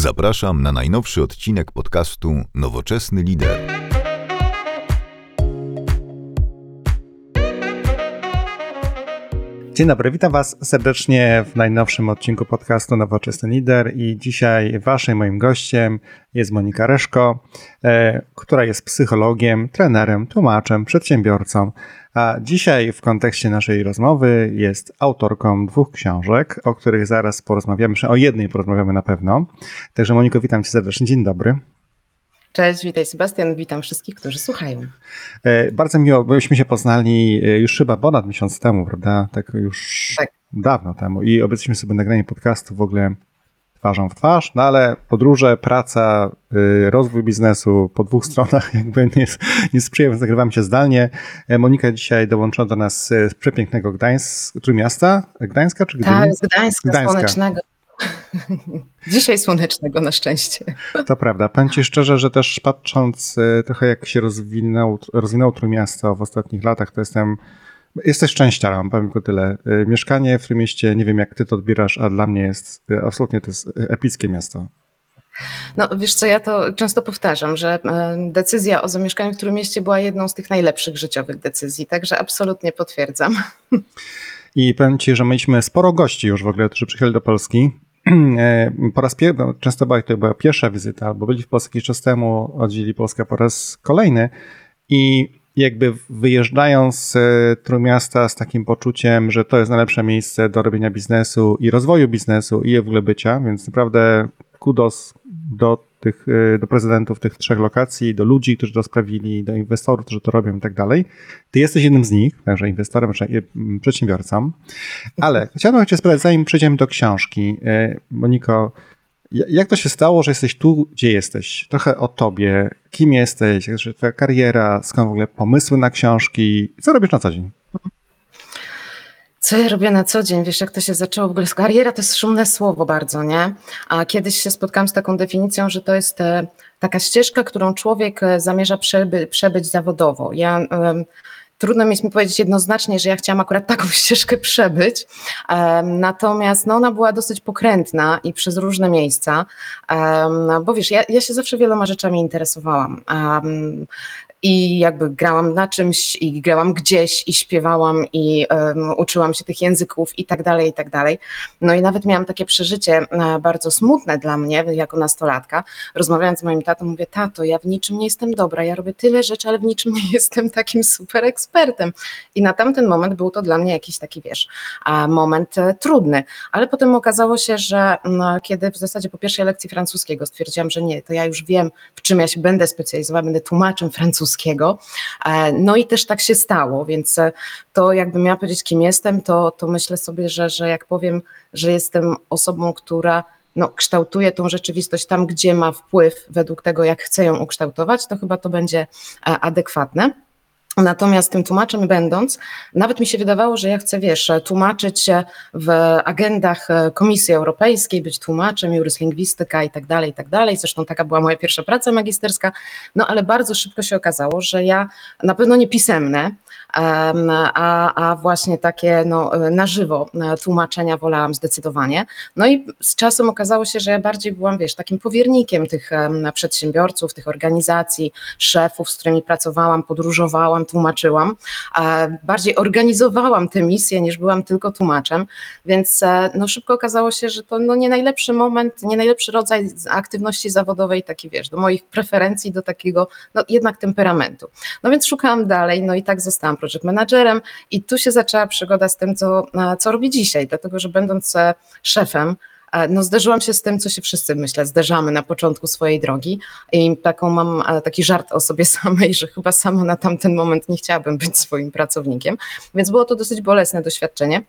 Zapraszam na najnowszy odcinek podcastu Nowoczesny Lider. Dzień dobry, witam Was serdecznie w najnowszym odcinku podcastu Nowoczesny Lider i dzisiaj Waszym moim gościem jest Monika Reszko, e, która jest psychologiem, trenerem, tłumaczem, przedsiębiorcą, a dzisiaj w kontekście naszej rozmowy jest autorką dwóch książek, o których zaraz porozmawiamy, o jednej porozmawiamy na pewno. Także Moniko, witam Cię serdecznie, dzień dobry. Cześć, witaj Sebastian, witam wszystkich, którzy słuchają. E, bardzo miło, byliśmy się poznali e, już chyba ponad miesiąc temu, prawda? Tak już tak. dawno temu i obiecaliśmy sobie nagranie podcastu w ogóle twarzą w twarz, no ale podróże, praca, y, rozwój biznesu po dwóch stronach jakby nie, nie sprzyja, więc nagrywamy się zdalnie. E, Monika dzisiaj dołączyła do nas z przepięknego Gdańsk, miasta? Gdańska czy Gdyni? Tak, z Gdańska, Gdańska. słonecznego. Dzisiaj słonecznego na szczęście. To prawda. Powiem Ci szczerze, że też patrząc y, trochę jak się rozwinął, rozwinęło Trójmiasto w ostatnich latach, to jestem Jesteś szczęściarą, powiem tylko tyle. Y, mieszkanie w tym mieście, nie wiem jak ty to odbierasz, a dla mnie jest y, absolutnie to jest epickie miasto. No wiesz co, ja to często powtarzam, że decyzja o zamieszkaniu w którym mieście była jedną z tych najlepszych życiowych decyzji, także absolutnie potwierdzam. I powiem Ci, że mieliśmy sporo gości już w ogóle, którzy przyjechali do Polski. E, po raz pierwszy, często była to była pierwsza wizyta, bo byli w Polsce jakiś czas temu, odwiedzili Polskę po raz kolejny i jakby wyjeżdżają z e, Trójmiasta z takim poczuciem, że to jest najlepsze miejsce do robienia biznesu i rozwoju biznesu i w ogóle bycia, więc naprawdę kudos do tych, e, do prezydentów tych trzech lokacji, do ludzi, którzy to sprawili, do inwestorów, którzy to robią i tak dalej. Ty jesteś jednym z nich, także inwestorem, przedsiębiorcą. Ale chciałbym cię spytać, zanim przejdziemy do książki, e, Moniko, jak to się stało, że jesteś tu, gdzie jesteś? Trochę o tobie, kim jesteś, jak twoja kariera, skąd w ogóle pomysły na książki, co robisz na co dzień? Co ja robię na co dzień? Wiesz, jak to się zaczęło? W ogóle kariera to jest szumne słowo bardzo, nie? A kiedyś się spotkałam z taką definicją, że to jest e, taka ścieżka, którą człowiek e, zamierza przeby, przebyć zawodowo. Ja trudno mi jest powiedzieć jednoznacznie, że ja chciałam akurat taką ścieżkę przebyć. Natomiast no, ona była dosyć pokrętna i przez różne miejsca, bo wiesz, ja, ja się zawsze wieloma rzeczami interesowałam i jakby grałam na czymś i grałam gdzieś i śpiewałam i um, uczyłam się tych języków i tak dalej, i tak dalej. No i nawet miałam takie przeżycie e, bardzo smutne dla mnie jako nastolatka. Rozmawiając z moim tatą mówię, tato, ja w niczym nie jestem dobra, ja robię tyle rzeczy, ale w niczym nie jestem takim super ekspertem. I na tamten moment był to dla mnie jakiś taki, wiesz, moment e, trudny. Ale potem okazało się, że no, kiedy w zasadzie po pierwszej lekcji francuskiego stwierdziłam, że nie, to ja już wiem, w czym ja się będę specjalizowała, będę tłumaczem francuskiego, francuskiego. E, no i też tak się stało, więc e, to jakbym miała powiedzieć, kim jestem, to, to myślę sobie, że, że jak powiem, że jestem osobą, która no, kształtuje tą rzeczywistość tam, gdzie ma wpływ według tego, jak chcę ją ukształtować, to chyba to będzie e, adekwatne. Natomiast tym tłumaczem będąc, nawet mi się wydawało, że ja chcę, wiesz, tłumaczyć się w agendach e, Komisji Europejskiej, być tłumaczem, juryslingwistyka i tak dalej, i tak dalej. Zresztą taka była moja pierwsza praca magisterska, no ale bardzo szybko się okazało, że ja na pewno nie pisemne, a, a właśnie takie no, na żywo e, tłumaczenia wolałam zdecydowanie. No i z czasem okazało się, że ja bardziej byłam, wiesz, takim powiernikiem tych przedsiębiorców, tych organizacji, szefów, z którymi pracowałam, podróżowałam, tłumaczyłam. Bardziej organizowałam te misje, niż byłam tylko tłumaczem, więc e, no, szybko okazało się, że to no, nie najlepszy moment, nie najlepszy rodzaj aktywności zawodowej, taki wiesz, do moich preferencji, do takiego no, jednak temperamentu. No więc szukałam dalej, no i tak zostałam project managerem i tu się zaczęła przygoda z tym, co, e, co robię dzisiaj, dlatego że będąc e, szefem, e, no zderzyłam się z tym, co się wszyscy, myślę, zderzamy na początku swojej drogi i taką mam taki żart o sobie samej, że chyba sama na tamten moment nie chciałabym być swoim pracownikiem, więc było to dosyć bolesne doświadczenie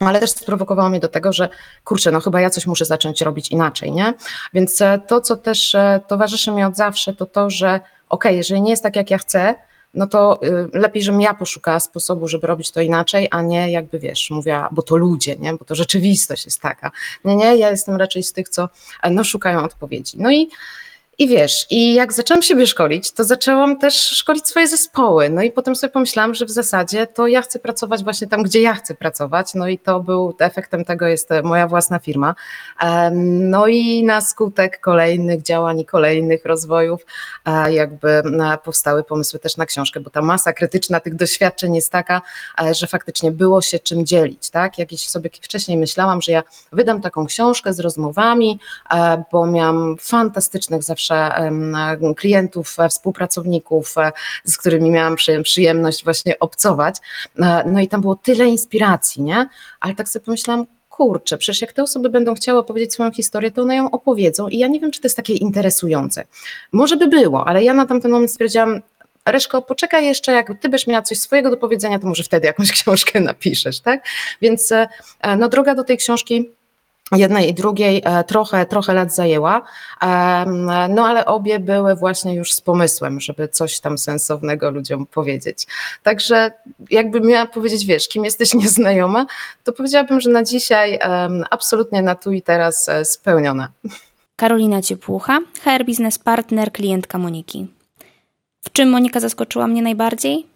ale też sprowokowało mnie do tego, że kurczę, no chyba ja coś muszę zacząć robić inaczej, nie? Więc to, co też towarzyszy mi od zawsze, to to, że okej, okay, jeżeli nie jest tak, jak ja chcę, no to y, lepiej, żebym ja poszukała sposobu, żeby robić to inaczej, a nie jakby wiesz, mówiła, bo to ludzie, nie? bo to rzeczywistość jest taka. Nie, nie, ja jestem raczej z tych, co no, szukają odpowiedzi. No i I wiesz, i jak zaczęłam siebie szkolić, to zaczęłam też szkolić swoje zespoły. No i potem sobie pomyślałam, że w zasadzie to ja chcę pracować właśnie tam, gdzie ja chcę pracować. No i to był efektem tego jest moja własna firma. No i na skutek kolejnych działań i kolejnych rozwojów, jakby powstały pomysły też na książkę, bo ta masa krytyczna tych doświadczeń jest taka, że faktycznie było się czym dzielić. Tak? Jakieś sobie wcześniej myślałam, że ja wydam taką książkę z rozmowami, bo miałam fantastycznych zawsze klientów, e, współpracowników, e, z którymi miałam przyjemność właśnie obcować. E, no i tam było tyle inspiracji, nie? Ale tak sobie pomyślałam, kurczę, przecież jak te osoby będą chciały opowiedzieć swoją historię, to one ją opowiedzą i ja nie wiem, czy to jest takie interesujące. Może by było, ale ja na tamten moment stwierdziłam, Reszko, poczekaj jeszcze, jak ty byś miała coś swojego do powiedzenia, to może wtedy jakąś książkę napiszesz, tak? Więc no droga do tej książki jednej i drugiej e, trochę, trochę lat zajęła, no ale obie były właśnie już z pomysłem, żeby coś tam sensownego ludziom powiedzieć. Także jakbym miała powiedzieć, wiesz, kim jesteś nieznajoma, to powiedziałabym, że na dzisiaj absolutnie na tu i teraz e, spełniona. Karolina Ciepłucha, HR Business Partner, klientka Moniki. W czym Monika zaskoczyła mnie najbardziej?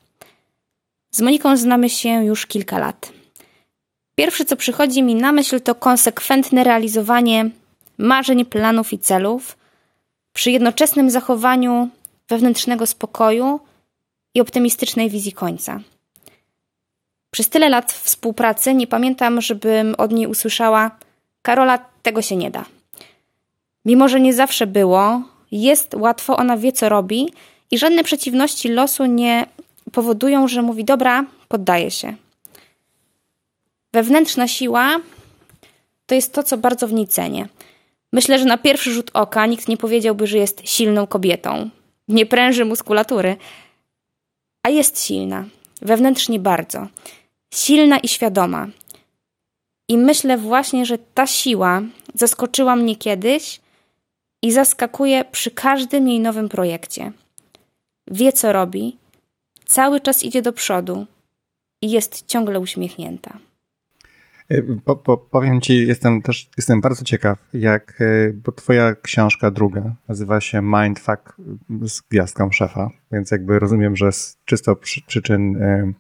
Z Moniką znamy się już kilka lat. Pierwsze, co przychodzi mi na myśl, to konsekwentne realizowanie marzeń, planów i celów przy jednoczesnym zachowaniu wewnętrznego spokoju i optymistycznej wizji końca. Przez tyle lat współpracy nie pamiętam, żebym od niej usłyszała: Karola, tego się nie da. Mimo, że nie zawsze było, jest łatwo, ona wie, co robi i żadne przeciwności losu nie powodują, że mówi: Dobra, poddaje się. Wewnętrzna siła to jest to, co bardzo w niej cenię. Myślę, że na pierwszy rzut oka nikt nie powiedziałby, że jest silną kobietą. Nie pręży muskulatury, a jest silna. Wewnętrznie bardzo. Silna i świadoma. I myślę właśnie, że ta siła zaskoczyła mnie kiedyś i zaskakuje przy każdym jej nowym projekcie. Wie, co robi, cały czas idzie do przodu i jest ciągle uśmiechnięta. Y, po, po, powiem ci, jestem też jestem bardzo ciekaw, jak, y, bo twoja książka druga nazywa się Mindfuck z gwiazdką szefa, więc jakby rozumiem, że z czysto przy, przyczyn y,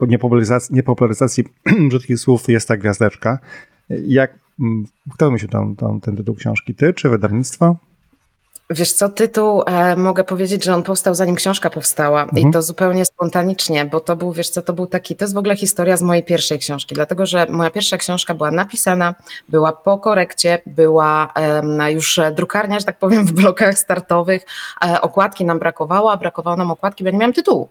niepopularyzacji, niepopularyzacji brzydkich słów jest ta gwiazdeczka. Jak, kto wymyślił tą, tą, ten tytuł książki? Ty czy wydawnictwo? Wiesz co, tytuł e, mogę powiedzieć, że on powstał zanim książka powstała. Mhm. i to zupełnie spontanicznie, bo to był, wiesz co, to był taki, to jest w ogóle historia z mojej pierwszej książki, dlatego że moja pierwsza książka była napisana, była po korekcie, była e, już drukarnia, że tak powiem, w blokach startowych, e, okładki nam brakowało, a brakowało nam okładki, bo ja nie miałam tytułu,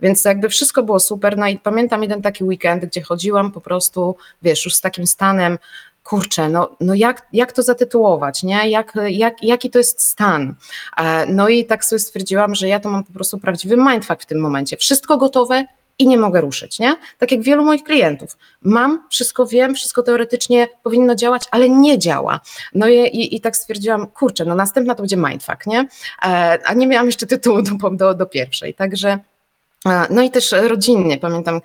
więc jakby wszystko było super, no i pamiętam jeden taki weekend, gdzie chodziłam po prostu, wiesz, już z takim stanem, kurczę, no, no jak, jak to zatytułować, nie? Jak, jak, jaki to jest stan? E, no i tak sobie stwierdziłam, że ja to mam po prostu prawdziwy mindfuck w tym momencie. Wszystko gotowe, i nie mogę ruszyć, nie? Tak jak wielu moich klientów. Mam, wszystko wiem, wszystko teoretycznie powinno działać, ale nie działa. No i, i, i tak stwierdziłam, kurczę, no następna to będzie mindfuck, nie? E, a nie miałam jeszcze tytułu do, do, do pierwszej, także no i też rodzinnie. Pamiętam,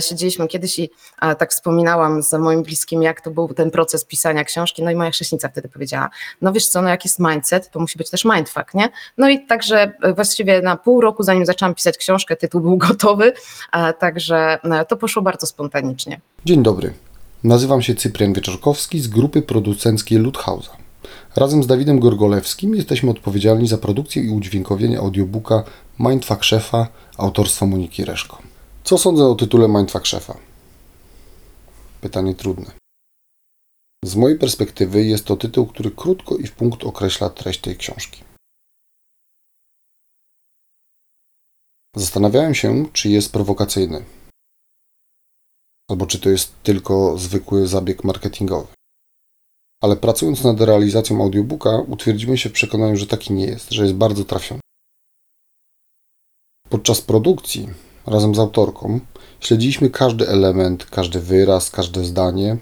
siedzieliśmy kiedyś i tak wspominałam z moim bliskim, jak to był ten proces pisania książki. No i moja chrześnica wtedy powiedziała: No wiesz co, no jak jest mindset, to musi być też mindfuck, nie? No i także e, właściwie na pół roku, zanim zaczęłam pisać książkę, tytuł był gotowy, także e, to poszło bardzo spontanicznie. Dzień dobry. Nazywam się Cyprian Wieczorkowski z grupy producenckiej Luthausa. Razem z Dawidem Gorgolewskim jesteśmy odpowiedzialni za produkcję i udźwiękowienie audiobooka Mindfuck Szefa autorstwa Moniki Reszko. Co sądzę o tytule Mindfuck Szefa? Pytanie trudne. Z mojej perspektywy jest to tytuł, który krótko i w punkt określa treść tej książki. Zastanawiałem się, czy jest prowokacyjny, albo czy to jest tylko zwykły zabieg marketingowy. Ale pracując nad realizacją audiobooka, utwierdzimy się w przekonaniu, że taki nie jest, że jest bardzo trafiony. Podczas produkcji, razem z autorką, śledziliśmy każdy element, każdy wyraz, każde zdanie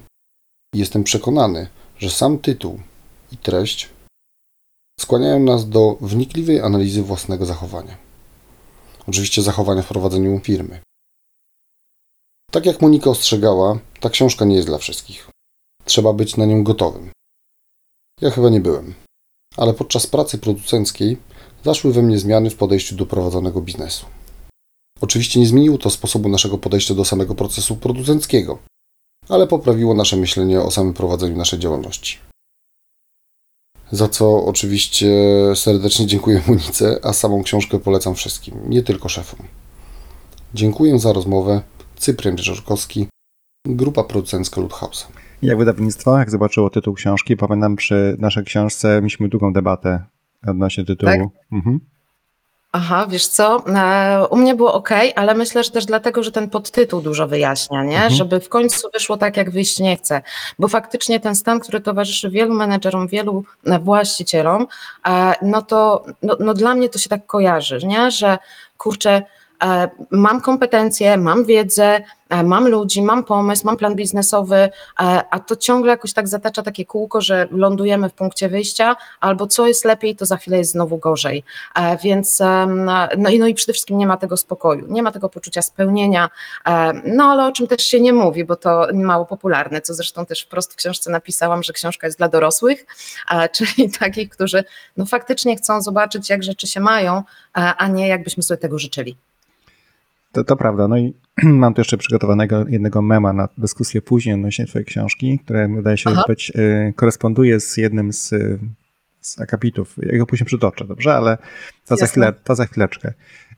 i jestem przekonany, że sam tytuł i treść skłaniają nas do wnikliwej analizy własnego zachowania. Oczywiście zachowania w prowadzeniu firmy. Tak jak Monika ostrzegała, ta książka nie jest dla wszystkich. Trzeba być na nią gotowym. Ja chyba nie byłem. ale podczas pracy producenckiej zaszły we mnie zmiany w podejściu do prowadzonego biznesu. Oczywiście nie zmieniło to sposobu naszego podejścia do samego procesu producenckiego, ale poprawiło nasze myślenie o samym prowadzeniu naszej działalności. Za co oczywiście serdecznie dziękuję Monice, a samą książkę polecam wszystkim, nie tylko szefom. Dziękuję za rozmowę. Cyprian Rzeczorkowski, grupa producencka Ludhausa. Jak wydawnictwo, jak zobaczyło tytuł książki, pamiętam przy naszej książce mieliśmy długą debatę odnośnie tytułu. Tak? Mhm. Aha, wiesz co, e, u mnie było ok, ale myślę, że też dlatego, że ten podtytuł dużo wyjaśnia, nie? Mhm. Żeby w końcu wyszło tak, jak wyjść nie chce. Bo faktycznie ten stan, który towarzyszy wielu menedżerom, wielu e, właścicielom, e, no to no, no dla mnie to się tak kojarzy, nie? Że kurczę, mam kompetencje, mam wiedzę, e, mam ludzi, mam pomysł, mam plan biznesowy, e, a to ciągle jakoś tak zatacza takie kółko, że lądujemy w punkcie wyjścia, albo co jest lepiej, to za chwilę jest znowu gorzej. E, Więc no i, no i przede wszystkim nie ma tego spokoju, nie ma tego poczucia spełnienia, e, no ale o czym też się nie mówi, bo to mało popularne, co zresztą też wprost w książce napisałam, że książka jest dla dorosłych, e, czyli takich, którzy no faktycznie chcą zobaczyć, jak rzeczy się mają, e, a nie jakbyśmy sobie tego życzyli. To, to prawda. No i mam tu jeszcze przygotowanego jednego mema na dyskusję później odnośnie twojej książki, które wydaje się Aha. być, y, koresponduje z jednym z, y, z akapitów. Ja go później przytoczę, dobrze? Ale to za, chwilę, to za chwileczkę.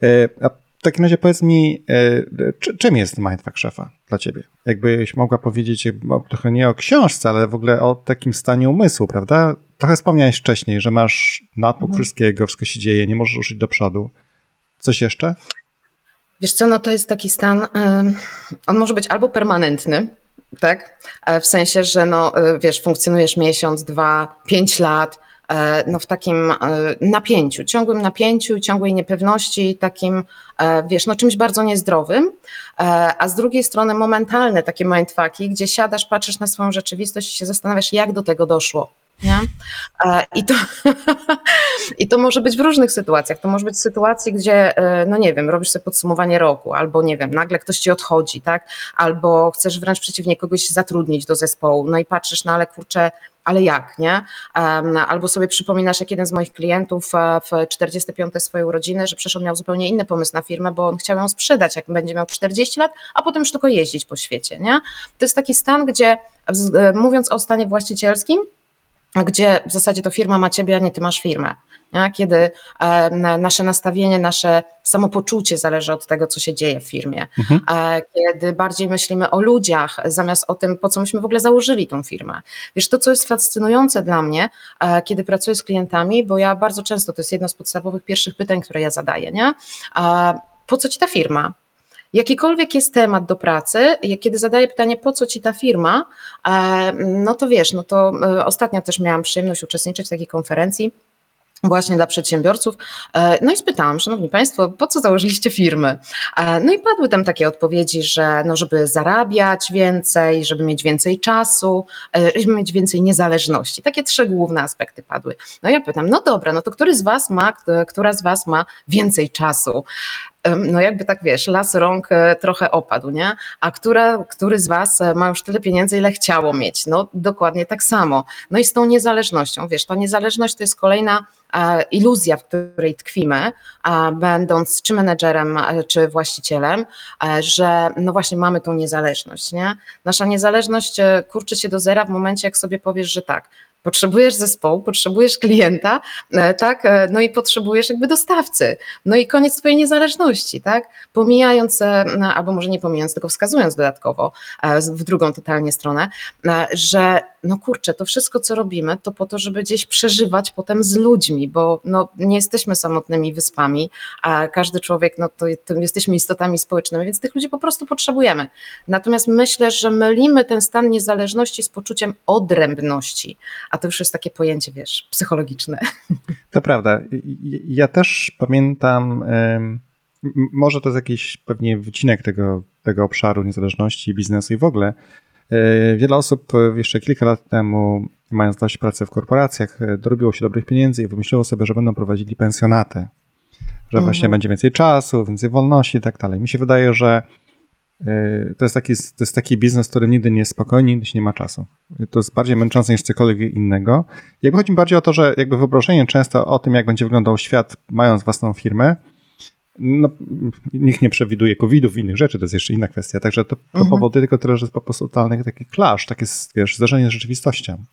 Y, a w takim razie powiedz mi, y, czy, czym jest Mindfuck Szefa dla ciebie? Jakbyś mogła powiedzieć bo trochę nie o książce, ale w ogóle o takim stanie umysłu, prawda? Trochę wspomniałeś wcześniej, że masz natłok Mhm. wszystkiego, wszystko się dzieje, nie możesz ruszyć do przodu. Coś jeszcze? Wiesz co, no to jest taki stan, on może być albo permanentny, tak? E, W sensie, że no, y, wiesz, funkcjonujesz miesiąc, dwa, pięć lat, e, no w takim e, napięciu, ciągłym napięciu, ciągłej niepewności, takim, e, wiesz, no czymś bardzo niezdrowym, E, a z drugiej strony momentalne takie mindfucki, gdzie siadasz, patrzysz na swoją rzeczywistość i się zastanawiasz, jak do tego doszło. Nie? E, I to, I to może być w różnych sytuacjach. To może być sytuacji, gdzie, e, no nie wiem, robisz sobie podsumowanie roku, albo nie wiem, nagle ktoś ci odchodzi, tak? Albo chcesz wręcz przeciwnie kogoś zatrudnić do zespołu, no i patrzysz, no ale kurczę, ale jak, nie? Albo sobie przypominasz, jak jeden z moich klientów e, w 45 swojej urodziny, że przecież miał zupełnie inny pomysł na firmę, bo on chciał ją sprzedać, jak będzie miał 40 lat, a potem już tylko jeździć po świecie, nie? To jest taki stan, gdzie mówiąc o stanie właścicielskim, gdzie w zasadzie to firma ma ciebie, a nie ty masz firmę. Nie? Kiedy e, na- nasze nastawienie, nasze samopoczucie zależy od tego, co się dzieje w firmie. Mhm. E, Kiedy bardziej myślimy o ludziach, zamiast o tym, po co myśmy w ogóle założyli tą firmę. Wiesz, to, co jest fascynujące dla mnie, e, kiedy pracuję z klientami, bo ja bardzo często, to jest jedno z podstawowych pierwszych pytań, które ja zadaję, nie? Po co ci ta firma? Jakikolwiek jest temat do pracy, kiedy zadaję pytanie, po co ci ta firma, e, no to wiesz, no to e, ostatnio też miałam przyjemność uczestniczyć w takiej konferencji właśnie dla przedsiębiorców. E, No i spytałam, szanowni państwo, po co założyliście firmy? No i padły tam takie odpowiedzi, że no żeby zarabiać więcej, żeby mieć więcej czasu, żeby mieć więcej niezależności. Takie trzy główne aspekty padły. No ja pytam, no dobra, no to który z was ma, która z was ma więcej czasu? No jakby tak wiesz, las rąk e, trochę opadł, nie? A która, który z was e, ma już tyle pieniędzy, ile chciało mieć? No dokładnie tak samo. No i z tą niezależnością, wiesz, ta niezależność to jest kolejna e, iluzja, w której tkwimy, będąc czy menedżerem, czy właścicielem, że no właśnie mamy tą niezależność, nie? Nasza niezależność kurczy się do zera w momencie, jak sobie powiesz, że tak, potrzebujesz zespołu, potrzebujesz klienta, e, tak, e, no i potrzebujesz jakby dostawcy, no i koniec twojej niezależności, tak, pomijając, e, albo może nie pomijając, tylko wskazując dodatkowo w drugą totalnie stronę, że no kurczę, to wszystko, co robimy, to po to, żeby gdzieś przeżywać potem z ludźmi, bo no, nie jesteśmy samotnymi wyspami, a każdy człowiek, no to, to jesteśmy istotami społecznymi, więc tych ludzi po prostu potrzebujemy. Natomiast myślę, że mylimy ten stan niezależności z poczuciem odrębności, a to już jest takie pojęcie, wiesz, psychologiczne. To prawda. Ja też pamiętam, może to jest jakiś pewnie wycinek tego, tego obszaru niezależności biznesu i w ogóle. E, Wiele osób e, jeszcze kilka lat temu, mając dość pracy w korporacjach, e, dorobiło się dobrych pieniędzy i wymyśliło sobie, że będą prowadzili pensjonaty. Że Mhm. właśnie będzie więcej czasu, więcej wolności i tak dalej. Mi się wydaje, że to jest taki, to jest taki biznes, który nigdy nie jest spokojny, nigdy się nie ma czasu. To jest bardziej męczące niż cokolwiek innego. Jakby chodzi mi bardziej o to, że jakby wyobrażenie często o tym, jak będzie wyglądał świat mając własną firmę, no, nikt nie przewiduje COVID-ów i innych rzeczy, to jest jeszcze inna kwestia. Także to, to Mhm. powoduje tylko tyle, że jest po prostu totalny taki clash, takie wiesz, zderzenie z rzeczywistością.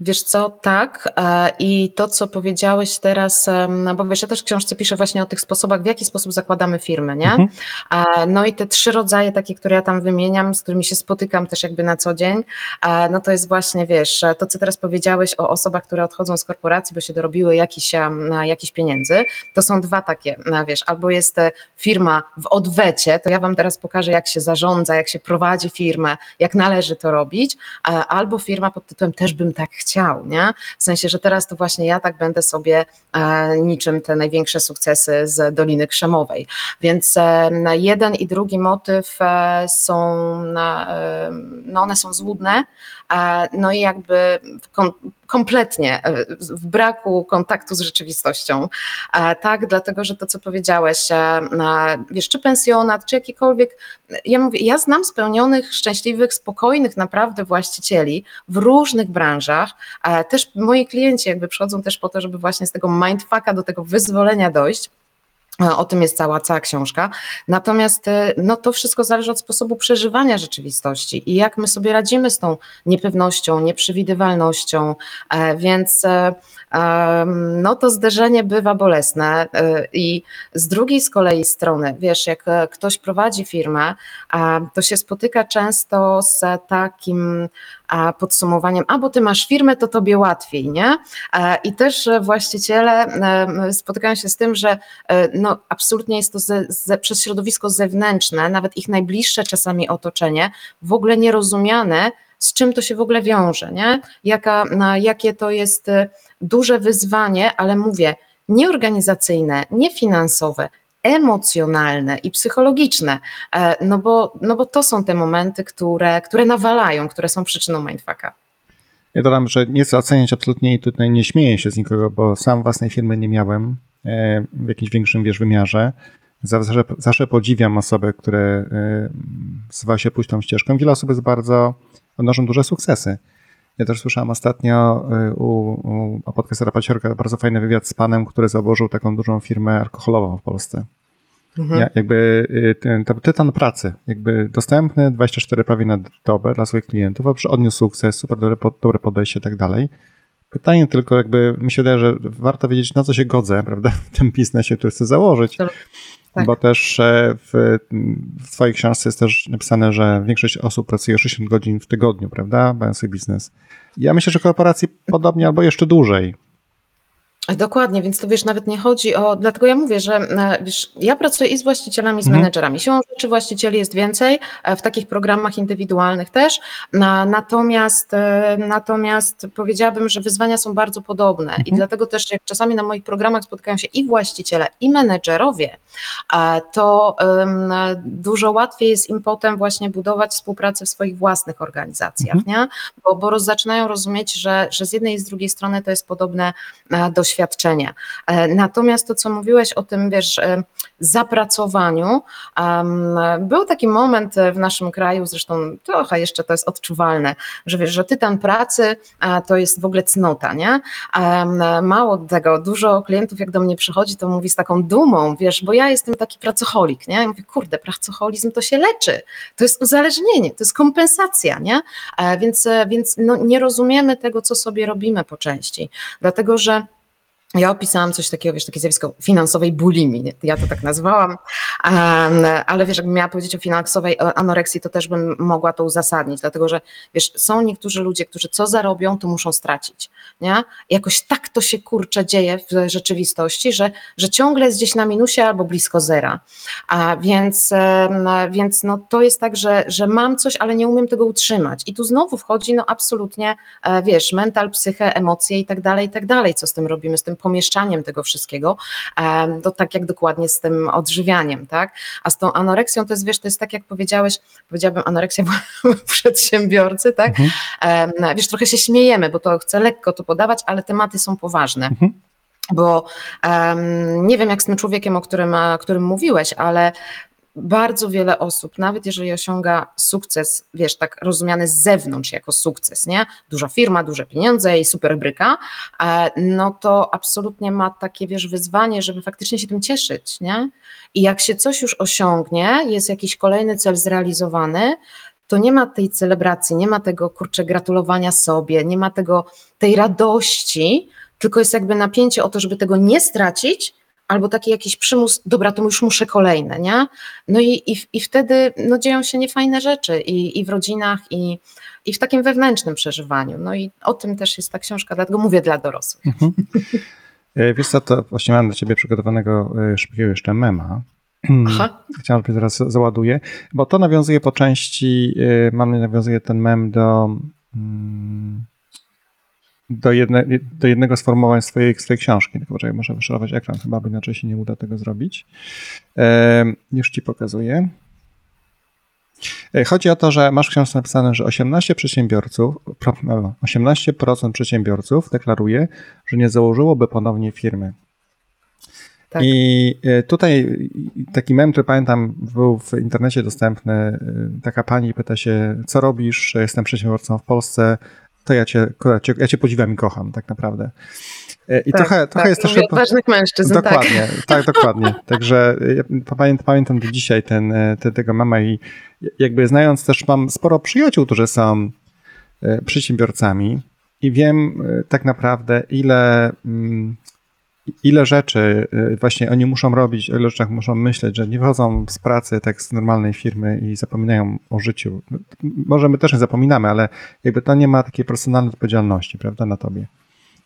Wiesz co, tak. e, I to, co powiedziałeś teraz, no bo wiesz, ja też w książce piszę właśnie o tych sposobach, w jaki sposób zakładamy firmy, nie? Mhm. E, No i te trzy rodzaje, takie, które ja tam wymieniam, z którymi się spotykam też jakby na co dzień, e, no to jest właśnie, wiesz, to, co teraz powiedziałeś o osobach, które odchodzą z korporacji, bo się dorobiły jakiś, em, jakiś pieniędzy, to są dwa takie, wiesz, albo jest firma w odwecie, to ja wam teraz pokażę, jak się zarządza, jak się prowadzi firmę, jak należy to robić, albo firma pod tytułem też bym tak chciał, nie? W sensie, że teraz to właśnie ja tak będę sobie e, niczym te największe sukcesy z Doliny Krzemowej. Więc e, jeden i drugi motyw e, są, e, no one są złudne, e, no i jakby kom, kompletnie e, w braku kontaktu z rzeczywistością. E, tak, dlatego, że to, co powiedziałeś, e, e, wiesz, czy pensjonat, czy jakikolwiek, ja mówię, ja znam spełnionych, szczęśliwych, spokojnych naprawdę właścicieli w różnych branżach, też moi klienci jakby przychodzą też po to, żeby właśnie z tego mindfucka do tego wyzwolenia dojść. E, O tym jest cała, cała książka. Natomiast e, no, to wszystko zależy od sposobu przeżywania rzeczywistości i jak my sobie radzimy z tą niepewnością, nieprzewidywalnością. E, Więc no, to zderzenie bywa bolesne. I z drugiej z kolei strony, wiesz, jak ktoś prowadzi firmę, to się spotyka często z takim podsumowaniem, a bo ty masz firmę, to tobie łatwiej, nie? E, I też e, właściciele e, spotykają się z tym, że no, absolutnie jest to ze, ze, przez środowisko zewnętrzne, nawet ich najbliższe czasami otoczenie, w ogóle nierozumiane, z czym to się w ogóle wiąże, nie? Jaka, na, jakie to jest duże wyzwanie, ale mówię, nieorganizacyjne, niefinansowe, emocjonalne i psychologiczne, e, no bo, no bo to są te momenty, które, które nawalają, które są przyczyną mindfucka. Ja dodam, że nie chcę oceniać absolutnie i tutaj nie śmieję się z nikogo, bo sam własnej firmy nie miałem e, w jakimś większym wiesz, wymiarze. Zawsze, zawsze podziwiam osoby, które e, zwa się pójść tą ścieżką. Wiele osób jest bardzo, odnoszą duże sukcesy. Ja też słyszałem ostatnio e, u, u podcastera Paciorka bardzo fajny wywiad z panem, który założył taką dużą firmę alkoholową w Polsce. Mhm. Ja, jakby y, ten, to tytan pracy, jakby dostępny 24 prawie na dobę dla swoich klientów, a odniósł sukces, super dobre, dobre podejście i tak dalej. Pytanie tylko jakby, mi się wydaje, że warto wiedzieć, na co się godzę, prawda, w tym biznesie, który chcę założyć, Tak. bo też e, w, w twojej książce jest też napisane, że większość osób pracuje 60 godzin w tygodniu, prawda, mając swój biznes. Ja myślę, że korporacji podobnie albo jeszcze dłużej. Dokładnie, więc to wiesz, nawet nie chodzi o. Dlatego ja mówię, że e, wiesz, ja pracuję i z właścicielami, i z Mhm. menedżerami. Siłą rzeczy właścicieli jest więcej, e, w takich programach indywidualnych też. Na, natomiast, e, natomiast powiedziałabym, że wyzwania są bardzo podobne i Mhm. dlatego też jak czasami na moich programach spotkają się i właściciele, i menedżerowie, to dużo łatwiej jest im potem właśnie budować współpracę w swoich własnych organizacjach, nie? Bo, bo roz, zaczynają rozumieć, że, że z jednej i z drugiej strony to jest podobne e, doświadczenie. E, Natomiast to, co mówiłeś o tym, wiesz, e, zapracowaniu, był taki moment e, w naszym kraju, zresztą trochę jeszcze to jest odczuwalne, że wiesz, że tytan pracy to jest w ogóle cnota, nie? Mało tego, dużo klientów jak do mnie przychodzi, to mówi z taką dumą, wiesz, bo ja jestem taki pracocholik, nie? Ja mówię, kurde, pracoholizm to się leczy, to jest uzależnienie, to jest kompensacja, nie? Więc, więc no, nie rozumiemy tego, co sobie robimy po części, dlatego że ja opisałam coś takiego, wiesz, takie zjawisko finansowej bulimii, ja to tak nazwałam, ale wiesz, jakbym miała powiedzieć o finansowej anoreksji, to też bym mogła to uzasadnić, dlatego że wiesz, są niektórzy ludzie, którzy co zarobią, to muszą stracić, nie? Jakoś tak to się kurcze dzieje w rzeczywistości, że, że ciągle jest gdzieś na minusie albo blisko zera, a więc, więc no, to jest tak, że, że mam coś, ale nie umiem tego utrzymać. I tu znowu wchodzi no absolutnie, e, wiesz, mental, psychę, emocje i tak dalej, i tak dalej, co z tym robimy, z tym pomieszczaniem tego wszystkiego, to tak jak dokładnie z tym odżywianiem, tak, a z tą anoreksją to jest, wiesz, to jest tak jak powiedziałeś, powiedziałabym anoreksja przedsiębiorcy, tak, Mhm. Em, wiesz, trochę się śmiejemy, bo to chcę lekko to podawać, ale tematy są poważne. Mhm. Bo em, nie wiem, jak z tym człowiekiem, o którym, o którym mówiłeś, ale bardzo wiele osób, nawet jeżeli osiąga sukces, wiesz, tak rozumiany z zewnątrz jako sukces, nie? Duża firma, duże pieniądze i super bryka, e, no to absolutnie ma takie, wiesz, wyzwanie, żeby faktycznie się tym cieszyć, nie? I jak się coś już osiągnie, jest jakiś kolejny cel zrealizowany, to nie ma tej celebracji, nie ma tego, kurczę, gratulowania sobie, nie ma tego, tej radości, tylko jest jakby napięcie o to, żeby tego nie stracić, albo taki jakiś przymus, dobra, to już muszę kolejne, nie? No i, i, i wtedy no, dzieją się niefajne rzeczy i, i w rodzinach, i, i w takim wewnętrznym przeżywaniu. No i o tym też jest ta książka, dlatego mówię dla dorosłych. Mhm. E, Wiesz co, to właśnie mam dla ciebie przygotowanego e, szybkiego jeszcze mema. Aha. Chciałem, żeby zaraz załaduję, bo to nawiązuje po części, e, mam nawiązuje ten mem do, mm, do, jedne, do jednego sformułowań swojej, swojej książki. Tylko poczekaj, muszę wyszorować ekran chyba, bo inaczej się nie uda tego zrobić. Już ci pokazuję. E, Chodzi o to, że masz w książce napisane, że 18 przedsiębiorców, pro- no, 18% przedsiębiorców deklaruje, że nie założyłoby ponownie firmy. Tak. I e, tutaj taki mem, który pamiętam, był w internecie dostępny. e, Taka pani pyta się, co robisz? Jestem przedsiębiorcą w Polsce. To ja cię, ja cię, podziwiam i kocham, tak naprawdę. E, I trochę, trochę jest Mówię też. o ważnych mężczyzn, tak. Dokładnie, tak, dokładnie. Także ja pamię- pamiętam do dzisiaj ten, e, te, tego mama i jakby znając też mam sporo przyjaciół, którzy są e, przedsiębiorcami i wiem tak naprawdę ile, mm, ile rzeczy e, właśnie oni muszą robić, o ile rzeczach muszą myśleć, że nie wychodzą z pracy tak z normalnej firmy i zapominają o życiu. Może my też nie zapominamy, ale jakby to nie ma takiej personalnej odpowiedzialności, prawda, na tobie.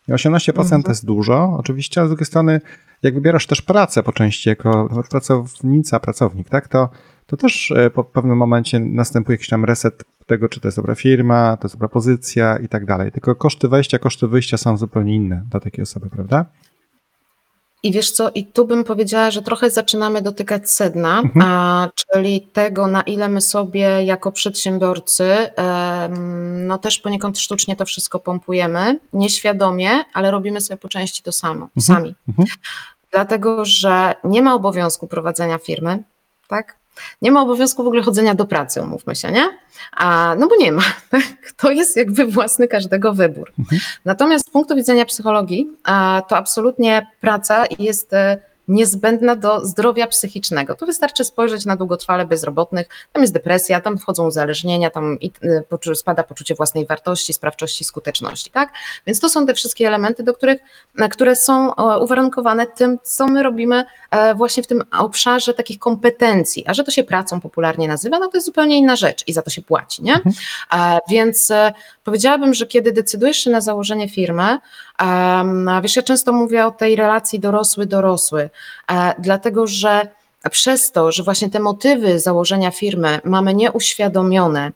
I 18% Mhm. to jest dużo, oczywiście, a z drugiej strony, jak wybierasz też pracę po części jako pracownica, pracownik, tak, to, to też e, po pewnym momencie następuje jakiś tam reset tego, czy to jest dobra firma, to jest dobra pozycja i tak dalej. Tylko koszty wejścia, koszty wyjścia są zupełnie inne dla takiej osoby, prawda? I wiesz co, i tu bym powiedziała, że trochę zaczynamy dotykać sedna, Mhm. a, czyli tego, na ile my sobie jako przedsiębiorcy, em, no też poniekąd sztucznie to wszystko pompujemy, nieświadomie, ale robimy sobie po części to samo, sami. Mhm. Dlatego, że nie ma obowiązku prowadzenia firmy, tak? Nie ma obowiązku w ogóle chodzenia do pracy, umówmy się, nie? A, no bo nie ma. Tak? To jest jakby własny każdego wybór. Mhm. Natomiast z punktu widzenia psychologii, to absolutnie praca jest e, niezbędna do zdrowia psychicznego. Tu wystarczy spojrzeć na długotrwale bezrobotnych, tam jest depresja, tam wchodzą uzależnienia, tam poczu- spada poczucie własnej wartości, sprawczości, skuteczności, tak? Więc to są te wszystkie elementy, do których, które są uwarunkowane tym, co my robimy e, właśnie w tym obszarze takich kompetencji. A że to się pracą popularnie nazywa, no to jest zupełnie inna rzecz i za to się płaci, nie? E, Więc e, powiedziałabym, że kiedy decydujesz się na założenie firmy, wiesz, ja często mówię o tej relacji dorosły-dorosły, e, dlatego że przez to, że właśnie te motywy założenia firmy mamy nieuświadomione,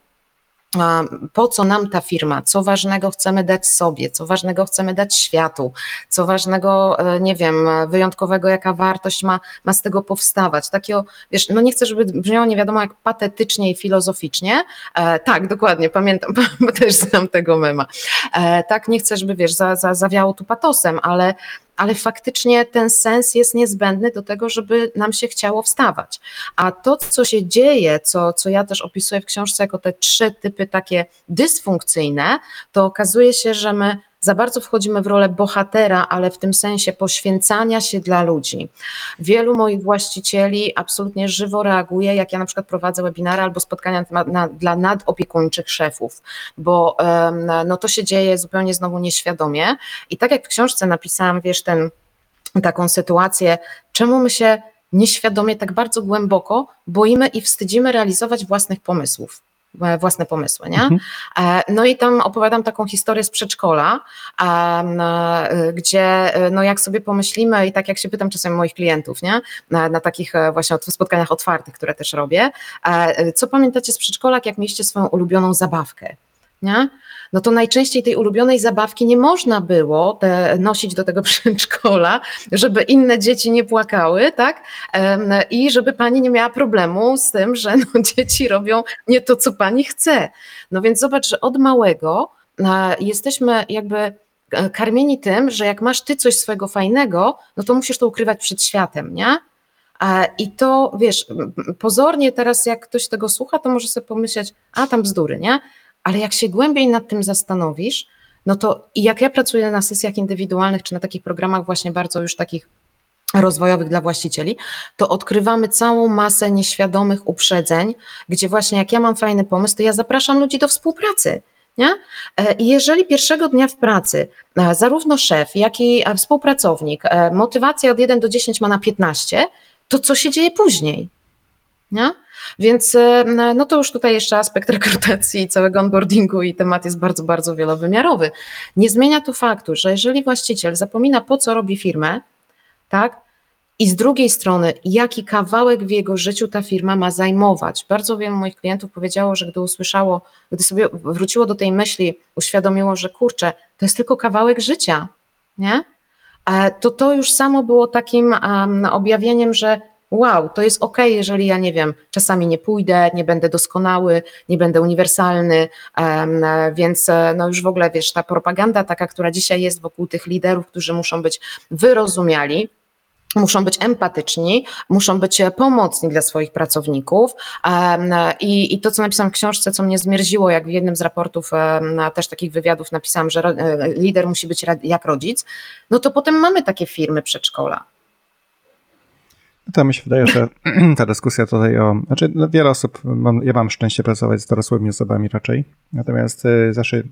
po co nam ta firma, co ważnego chcemy dać sobie, co ważnego chcemy dać światu, co ważnego, e, nie wiem, wyjątkowego, jaka wartość ma, ma z tego powstawać. Takiego, wiesz, no nie chcę, żeby brzmiało nie wiadomo jak patetycznie i filozoficznie. E, tak, dokładnie, pamiętam, bo też znam tego mema. E, tak, nie chcę, żeby, wiesz, za, za, zawiało tu patosem, ale ale faktycznie ten sens jest niezbędny do tego, żeby nam się chciało wstawać. A to, co się dzieje, co, co ja też opisuję w książce jako te trzy typy takie dysfunkcyjne, to okazuje się, że my za bardzo wchodzimy w rolę bohatera, ale w tym sensie poświęcania się dla ludzi. Wielu moich właścicieli absolutnie żywo reaguje, jak ja na przykład prowadzę webinary albo spotkania na, na, dla nadopiekuńczych szefów, bo em, no, to się dzieje zupełnie znowu nieświadomie. I tak jak w książce napisałam, wiesz, ten, taką sytuację, czemu my się nieświadomie tak bardzo głęboko boimy i wstydzimy realizować własnych pomysłów własne pomysły, nie? Mhm. E, No i tam opowiadam taką historię z przedszkola, e, gdzie e, no jak sobie pomyślimy i tak jak się pytam czasem moich klientów, nie? Na, na takich e, właśnie ot- spotkaniach otwartych, które też robię, e, co pamiętacie z przedszkola, jak mieliście swoją ulubioną zabawkę, nie? No to najczęściej tej ulubionej zabawki nie można było te, nosić do tego przedszkola, żeby inne dzieci nie płakały, tak? I żeby pani nie miała problemu z tym, że no, dzieci robią nie to, co pani chce. No więc zobacz, że od małego jesteśmy jakby e, karmieni tym, że jak masz ty coś swojego fajnego, no to musisz to ukrywać przed światem, nie? I to, wiesz, pozornie teraz jak ktoś tego słucha, to może sobie pomyśleć, a tam bzdury, nie? Ale jak się głębiej nad tym zastanowisz, no to i jak ja pracuję na sesjach indywidualnych, czy na takich programach właśnie bardzo już takich rozwojowych dla właścicieli, to odkrywamy całą masę nieświadomych uprzedzeń, gdzie właśnie jak ja mam fajny pomysł, to ja zapraszam ludzi do współpracy. Nie? E, I jeżeli pierwszego dnia w pracy e, zarówno szef, jak i e, współpracownik motywację od 1 do 10 ma na 15, to co się dzieje później? Nie? Więc no to już tutaj jeszcze aspekt rekrutacji, całego onboardingu i temat jest bardzo, bardzo wielowymiarowy. Nie zmienia to faktu, że jeżeli właściciel zapomina po co robi firmę, tak, i z drugiej strony, jaki kawałek w jego życiu ta firma ma zajmować. Bardzo wielu moich klientów powiedziało, że gdy usłyszało, gdy sobie wróciło do tej myśli, uświadomiło, że kurczę, to jest tylko kawałek życia, nie? To to już samo było takim um, objawieniem, że wow, to jest ok, jeżeli ja nie wiem, czasami nie pójdę, nie będę doskonały, nie będę uniwersalny, więc no już w ogóle wiesz, ta propaganda taka, która dzisiaj jest wokół tych liderów, którzy muszą być wyrozumiali, muszą być empatyczni, muszą być pomocni dla swoich pracowników. I, I, to, co napisałam w książce, co mnie zmierziło, jak w jednym z raportów, też takich wywiadów napisałam, że e, lider musi być jak rodzic, no to potem mamy takie firmy przedszkola. To mi się wydaje, że ta dyskusja tutaj o. Znaczy, no wiele osób, mam, ja mam szczęście pracować z dorosłymi osobami raczej. Natomiast y, zawsze,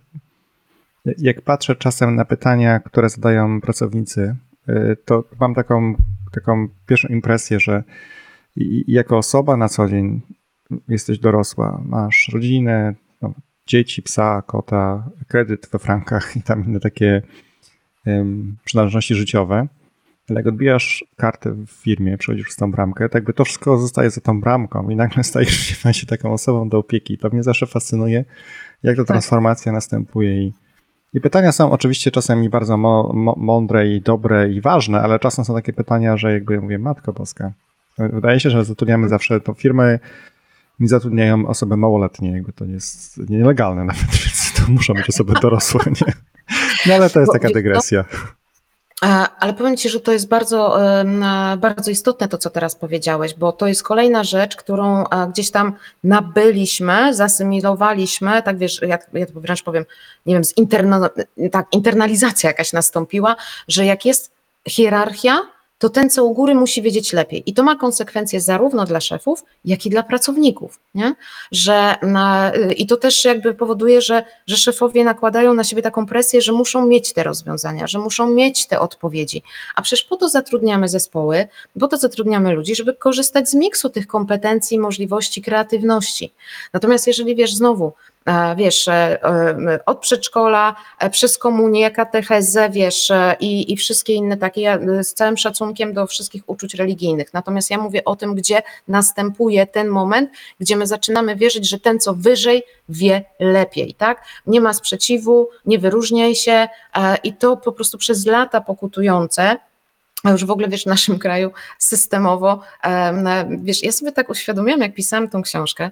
jak patrzę czasem na pytania, które zadają pracownicy, y, to mam taką, taką pierwszą impresję, że jako osoba na co dzień jesteś dorosła, masz rodzinę, no, dzieci, psa, kota, kredyt we frankach i tam inne takie um, przynależności życiowe ale jak odbijasz kartę w firmie, przechodzisz z tą bramkę, to jakby to wszystko zostaje za tą bramką i nagle stajesz się taką osobą do opieki. To mnie zawsze fascynuje, jak ta tak. transformacja następuje i i pytania są oczywiście czasami bardzo mądre i dobre i ważne, ale czasem są takie pytania, że jakby ja mówię, Matko Boska. Wydaje się, że zatrudniamy zawsze, to firmy nie zatrudniają osoby małoletnie, jakby to jest nielegalne nawet, więc to muszą być osoby dorosłe, nie? No ale to jest taka dygresja. Ale powiem Ci, że to jest bardzo, bardzo istotne to, co teraz powiedziałeś, bo to jest kolejna rzecz, którą gdzieś tam nabyliśmy, zasymilowaliśmy, tak wiesz, ja, ja to wręcz powiem, nie wiem, z interno, tak, internalizacja jakaś nastąpiła, że jak jest hierarchia, to ten, co u góry, musi wiedzieć lepiej. I to ma konsekwencje zarówno dla szefów, jak i dla pracowników. Nie? Że na, I to też jakby powoduje, że, że szefowie nakładają na siebie taką presję, że muszą mieć te rozwiązania, że muszą mieć te odpowiedzi. A przecież po to zatrudniamy zespoły, po to zatrudniamy ludzi, żeby korzystać z miksu tych kompetencji, możliwości, kreatywności. Natomiast jeżeli wiesz, znowu, wiesz, e, e, od przedszkola, przez komunię, katechezę, wiesz, i, i wszystkie inne takie, ja z całym szacunkiem do wszystkich uczuć religijnych. Natomiast ja mówię o tym, gdzie następuje ten moment, gdzie my zaczynamy wierzyć, że ten, co wyżej, wie lepiej, tak? Nie ma sprzeciwu, nie wyróżniaj się i to po prostu przez lata pokutujące, a już w ogóle wiesz, w naszym kraju systemowo, wiesz, ja sobie tak uświadomiłam, jak pisałam tą książkę,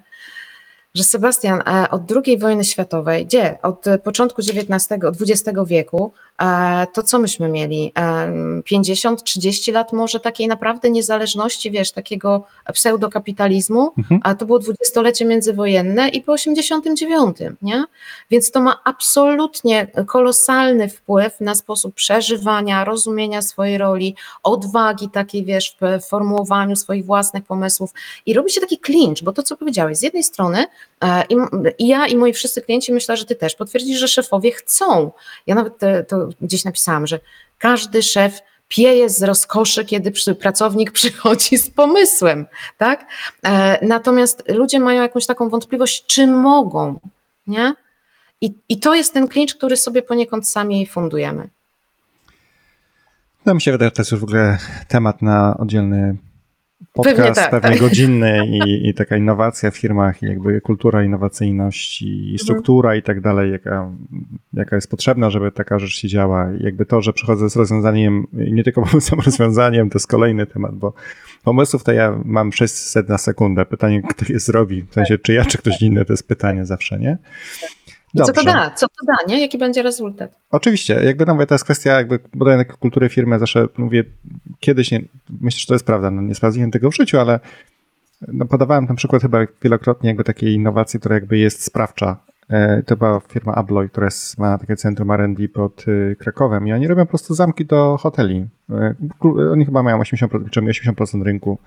że Sebastian e, od II wojny światowej, gdzie od początku XIX, XX wieku, e, to co myśmy mieli? 50-30 e, lat może takiej naprawdę niezależności, wiesz, takiego pseudokapitalizmu, mhm. a to było dwudziestolecie międzywojenne i po 89, nie? Więc to ma absolutnie kolosalny wpływ na sposób przeżywania, rozumienia swojej roli, odwagi takiej, wiesz, w formułowaniu swoich własnych pomysłów i robi się taki clinch, bo to co powiedziałeś, z jednej strony E, I, I, ja i moi wszyscy klienci, myślę, że ty też potwierdzisz, że szefowie chcą. Ja nawet to gdzieś napisałam, że każdy szef pieje z rozkoszy, kiedy pracownik przychodzi z pomysłem, tak? E, natomiast ludzie mają jakąś taką wątpliwość, czy mogą, nie? I, i to jest ten klincz, który sobie poniekąd sami fundujemy. No mi się wydaje, że to jest już w ogóle temat na oddzielny podcast pewnie, tak, pewnie tak. godzinny i, i, taka innowacja w firmach, i jakby kultura, innowacyjność i mhm. struktura i tak dalej, jaka, jaka jest potrzebna, żeby taka rzecz się działa. I jakby to, że przychodzę z rozwiązaniem, nie tylko pomysłem, rozwiązaniem, to jest kolejny temat, bo pomysłów to ja mam 600 na sekundę. Pytanie, kto je zrobi, w sensie czy ja, czy ktoś inny, to jest pytanie zawsze, nie? I co to Dobrze. da? Co to da, nie? Jaki będzie rezultat? Oczywiście, jakby no mówię, to jest kwestia jakby budowania kultury firmy, zawsze mówię, kiedyś, nie, myślę, że to jest prawda, no nie sprawdziłem tego w życiu, ale no podawałem ten przykład chyba wielokrotnie jakby takiej innowacji, która jakby jest sprawcza. E, To była firma Abloy, która jest, ma takie centrum R&D pod y, Krakowem i oni robią po prostu zamki do hoteli. E, Oni chyba mają 80%, czy 80% rynku.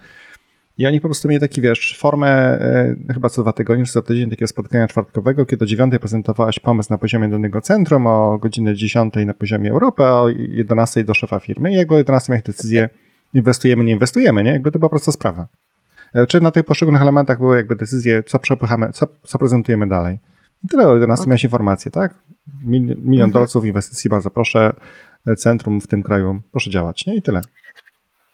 I oni po prostu mieli taki, wiesz, formę e, chyba co dwa tygodnie, czy co tydzień takiego spotkania czwartkowego, kiedy o 9 prezentowałaś pomysł na poziomie danego centrum, o godzinie 10 na poziomie Europy, a o 11 do szefa firmy. I jakby o 11 miałeś decyzję, inwestujemy, nie inwestujemy, nie? Jakby to była prosta sprawa. E, Czy na tych poszczególnych elementach były jakby decyzje, co przepychamy, co, co prezentujemy dalej. I tyle o 11 miałeś informację, tak? Mil- Milion dolców inwestycji, bardzo proszę, e, centrum w tym kraju, proszę działać, nie? I tyle.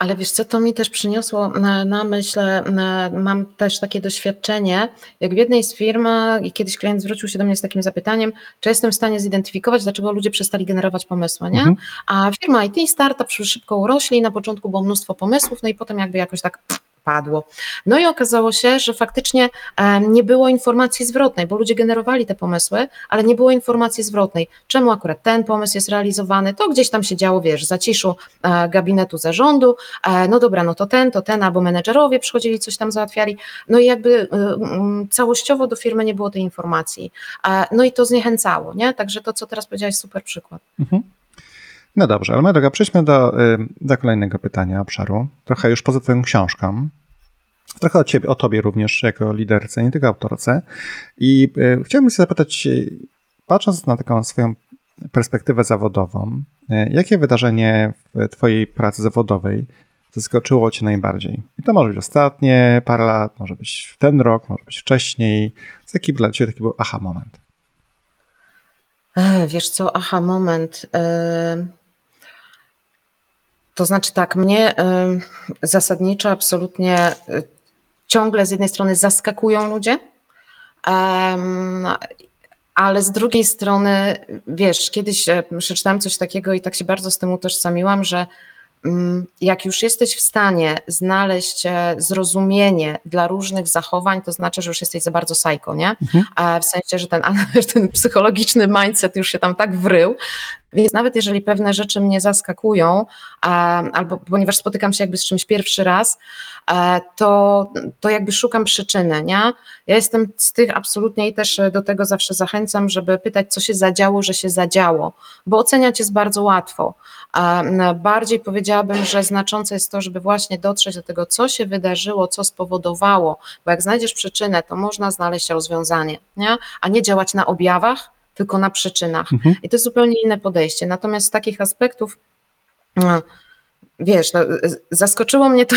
Ale wiesz co, to mi też przyniosło na, na myśl, na, mam też takie doświadczenie, jak w jednej z firm i kiedyś klient zwrócił się do mnie z takim zapytaniem, czy jestem w stanie zidentyfikować, dlaczego ludzie przestali generować pomysły, nie? Mhm. A firma IT, startup szybko urośli, na początku było mnóstwo pomysłów, no i potem jakby jakoś tak padło. No i okazało się, że faktycznie em, nie było informacji zwrotnej, bo ludzie generowali te pomysły, ale nie było informacji zwrotnej. Czemu akurat ten pomysł jest realizowany? To gdzieś tam się działo, wiesz, zaciszu e, gabinetu zarządu, e, no dobra, no to ten, to ten, albo menedżerowie przychodzili, coś tam załatwiali, no i jakby całościowo do firmy nie było tej informacji. E, No i to zniechęcało, nie? Także to, co teraz powiedziałeś, super przykład. Mhm. No dobrze, ale moja droga, przejdźmy do, y, do kolejnego pytania, obszaru. Trochę już poza twoją książką. Trochę o ciebie, o tobie również, jako liderce, nie tylko autorce. I y, chciałbym się zapytać, y, patrząc na taką swoją perspektywę zawodową, jakie wydarzenie w twojej pracy zawodowej zaskoczyło cię najbardziej? I to może być ostatnie parę lat, może być ten rok, może być wcześniej. Jaki dla ciebie taki był aha moment? E, Wiesz co, aha, moment. e, To znaczy tak, mnie zasadniczo absolutnie e, ciągle z jednej strony zaskakują ludzie, ale z drugiej strony, wiesz, kiedyś e, przeczytałam coś takiego i tak się bardzo z tym utożsamiłam, że jak już jesteś w stanie znaleźć e, zrozumienie dla różnych zachowań, to znaczy, że już jesteś za bardzo psycho, nie? A w sensie, że ten, ten psychologiczny mindset już się tam tak wrył, więc nawet jeżeli pewne rzeczy mnie zaskakują, albo ponieważ spotykam się jakby z czymś pierwszy raz, e, to, to jakby szukam przyczyny, nie? Ja jestem z tych absolutnie i też do tego zawsze zachęcam, żeby pytać, co się zadziało, że się zadziało, bo oceniać jest bardzo łatwo. A bardziej powiedziałabym, że znaczące jest to, żeby właśnie dotrzeć do tego, co się wydarzyło, co spowodowało, bo jak znajdziesz przyczynę, to można znaleźć rozwiązanie, nie? a nie działać na objawach, tylko na przyczynach. Mhm. I to jest zupełnie inne podejście. Natomiast z takich aspektów, no, wiesz, no, zaskoczyło mnie to.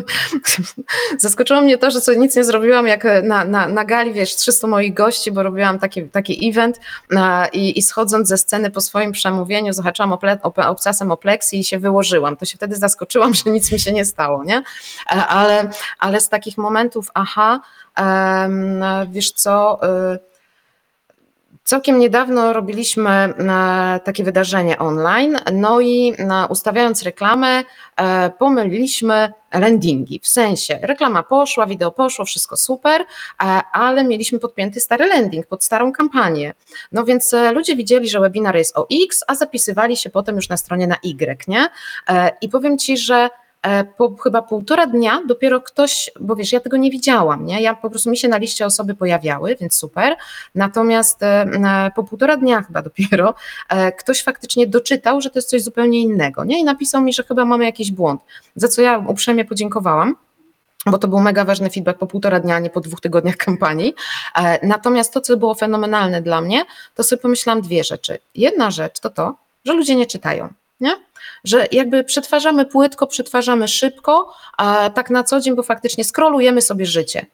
Zaskoczyło mnie to, że sobie nic nie zrobiłam, jak na, na, na gali, wiesz, 300 moich gości, bo robiłam taki, taki event a, i, i schodząc ze sceny po swoim przemówieniu, zahaczałam ople, op, obcasem o pleksji i się wyłożyłam. To się wtedy zaskoczyłam, że nic mi się nie stało, nie? E, Ale, ale z takich momentów, aha, wiesz co, y, Całkiem niedawno robiliśmy e, takie wydarzenie online, no i e, ustawiając reklamę, e, pomyliliśmy landingi. W sensie reklama poszła, wideo poszło, wszystko super, ale mieliśmy podpięty stary landing pod starą kampanię. No więc ludzie widzieli, że webinar jest o X, a zapisywali się potem już na stronie na Y, nie? I powiem Ci, że po chyba półtora dnia dopiero ktoś, bo wiesz, ja tego nie widziałam, nie? Ja po prostu mi się na liście osoby pojawiały, więc super. Natomiast e, e, po półtora dnia chyba dopiero e, ktoś faktycznie doczytał, że to jest coś zupełnie innego, nie? I napisał mi, że chyba mamy jakiś błąd, za co ja uprzejmie podziękowałam bo to był mega ważny feedback po półtora dnia, nie po dwóch tygodniach kampanii. E, Natomiast to, co było fenomenalne dla mnie, to sobie pomyślałam dwie rzeczy. Jedna rzecz to to, że ludzie nie czytają. Nie? Że jakby przetwarzamy płytko, przetwarzamy szybko, a tak na co dzień, bo faktycznie skrolujemy sobie życie.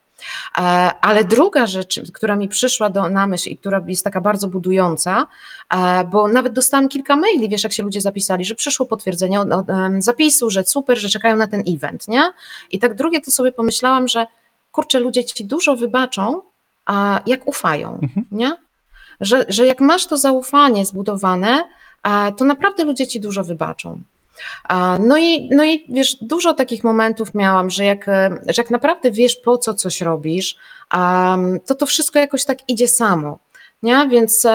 E, Ale druga rzecz, która mi przyszła do, na myśl i która jest taka bardzo budująca, e, bo nawet dostałam kilka maili, wiesz, jak się ludzie zapisali, że przyszło potwierdzenie od- od, zapisu, że super, że czekają na ten event, nie? I tak drugie to sobie pomyślałam, że kurczę, ludzie ci dużo wybaczą, a jak ufają, nie? Że, że jak masz to zaufanie zbudowane, to naprawdę ludzie ci dużo wybaczą. No i, no i wiesz, dużo takich momentów miałam, że jak, że jak naprawdę wiesz, po co coś robisz, to to wszystko jakoś tak idzie samo. Nie? Więc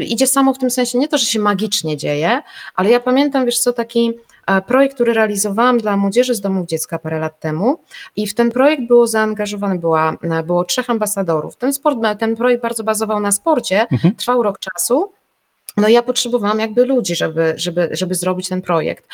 idzie samo w tym sensie nie to, że się magicznie dzieje, ale ja pamiętam, wiesz co, taki e, projekt, który realizowałam dla młodzieży z domów dziecka parę lat temu i w ten projekt było zaangażowane, była, e, było trzech ambasadorów. Ten, sport, ten projekt bardzo bazował na sporcie, mhm. trwał rok czasu no ja potrzebowałam jakby ludzi, żeby, żeby, żeby zrobić ten projekt,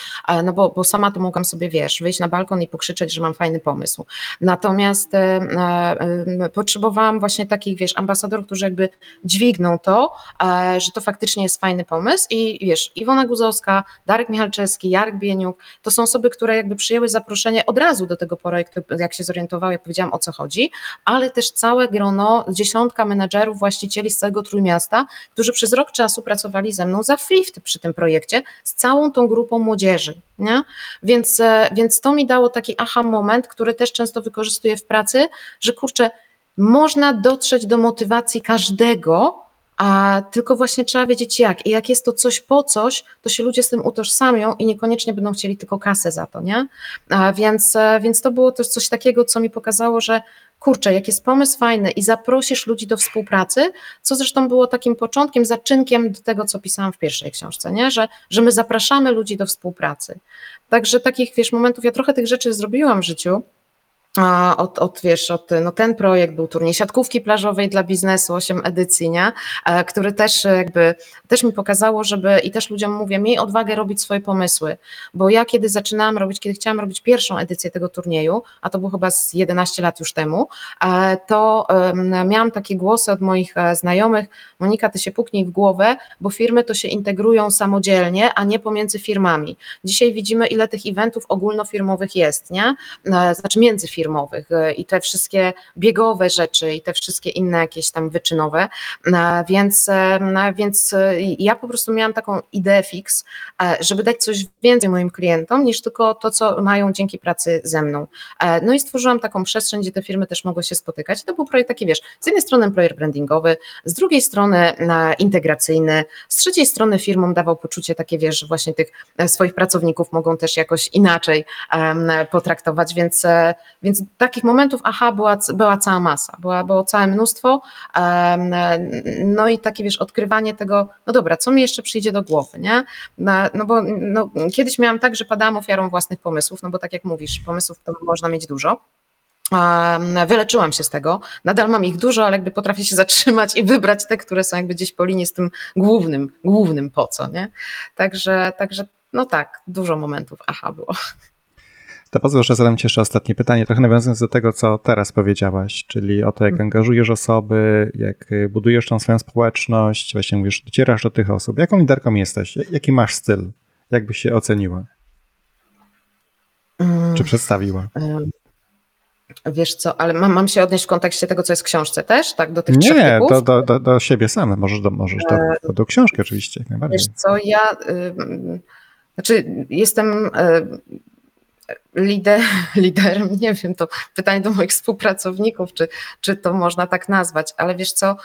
no bo, bo sama to mogłam sobie, wiesz, wyjść na balkon i pokrzyczeć, że mam fajny pomysł. Natomiast e, e, potrzebowałam właśnie takich, wiesz, ambasadorów, którzy jakby dźwigną to, e, że to faktycznie jest fajny pomysł. I wiesz, Iwona Guzowska, Darek Michalczewski, Jarek Bieniuk, to są osoby, które jakby przyjęły zaproszenie od razu do tego projektu, jak się zorientowały, jak powiedziałam o co chodzi, ale też całe grono, dziesiątka menadżerów, właścicieli z całego Trójmiasta, którzy przez rok czasu pracowali pracowali ze mną za free przy tym projekcie z całą tą grupą młodzieży. Nie? Więc, e, więc to mi dało taki aha moment, który też często wykorzystuję w pracy, że kurczę, można dotrzeć do motywacji każdego, a tylko właśnie trzeba wiedzieć jak. I jak jest to coś po coś, to się ludzie z tym utożsamią i niekoniecznie będą chcieli tylko kasę za to, nie? A więc, e, więc to było też coś takiego, co mi pokazało, że kurczę, jak jest pomysł fajny i zaprosisz ludzi do współpracy, co zresztą było takim początkiem, zaczynkiem do tego, co pisałam w pierwszej książce, nie? Że, że my zapraszamy ludzi do współpracy. Także takich, wiesz, momentów, ja trochę tych rzeczy zrobiłam w życiu, od, od, wiesz, od, no ten projekt był turniej siatkówki plażowej dla biznesu, 8 edycji, nie? E, który też jakby, też mi pokazało, żeby i też ludziom mówię, miej odwagę robić swoje pomysły, bo ja kiedy zaczynałam robić, kiedy chciałam robić pierwszą edycję tego turnieju, a to było chyba z 11 lat już temu, e, to miałam takie głosy od moich e, znajomych, Monika, ty się puknij w głowę, bo firmy to się integrują samodzielnie, a nie pomiędzy firmami. Dzisiaj widzimy, ile tych eventów ogólnofirmowych jest, nie? Znaczy między firmami, firmowych e, i te wszystkie biegowe rzeczy i te wszystkie inne jakieś tam wyczynowe, e, więc, e, więc ja po prostu miałam taką ideę fix, żeby dać coś więcej moim klientom niż tylko to, co mają dzięki pracy ze mną. No i stworzyłam taką przestrzeń, gdzie te firmy też mogły się spotykać. To był projekt taki, wiesz, z jednej strony projekt brandingowy, z drugiej strony integracyjny, z trzeciej strony firmom dawał poczucie takie, wiesz, że właśnie tych swoich pracowników mogą też jakoś inaczej potraktować, więc, więc więc takich momentów, aha, była, była cała masa, była, było całe mnóstwo. No i takie, wiesz, odkrywanie tego, no dobra, co mi jeszcze przyjdzie do głowy, nie? No bo no, kiedyś miałam tak, że padałam ofiarą własnych pomysłów, no bo tak jak mówisz, pomysłów to można mieć dużo. Wyleczyłam się z tego. Nadal mam ich dużo, ale jakby potrafię się zatrzymać i wybrać te, które są jakby gdzieś po linii z tym głównym, głównym po co, nie? Także, także no tak, dużo momentów, aha było. To pozwól, że zadam Ci jeszcze ostatnie pytanie, trochę nawiązując do tego, co teraz powiedziałaś, czyli o to, jak mhm. angażujesz osoby, jak y, budujesz tą swoją społeczność, właśnie mówisz, docierasz do tych osób. Jaką liderką jesteś? Jaki masz styl? Jak byś się oceniła? Mm, Czy przedstawiła? Wiesz co, ale mam, mam się odnieść w kontekście tego, co jest w książce też, tak? Do tych Nie, do, do, do, do siebie same. Możesz do, możesz do, e, do, do książki oczywiście, jak najbardziej. Wiesz co, ja... Y, znaczy, jestem y, lider, liderem, nie wiem, to pytanie do moich współpracowników, czy, czy to można tak nazwać, ale wiesz co,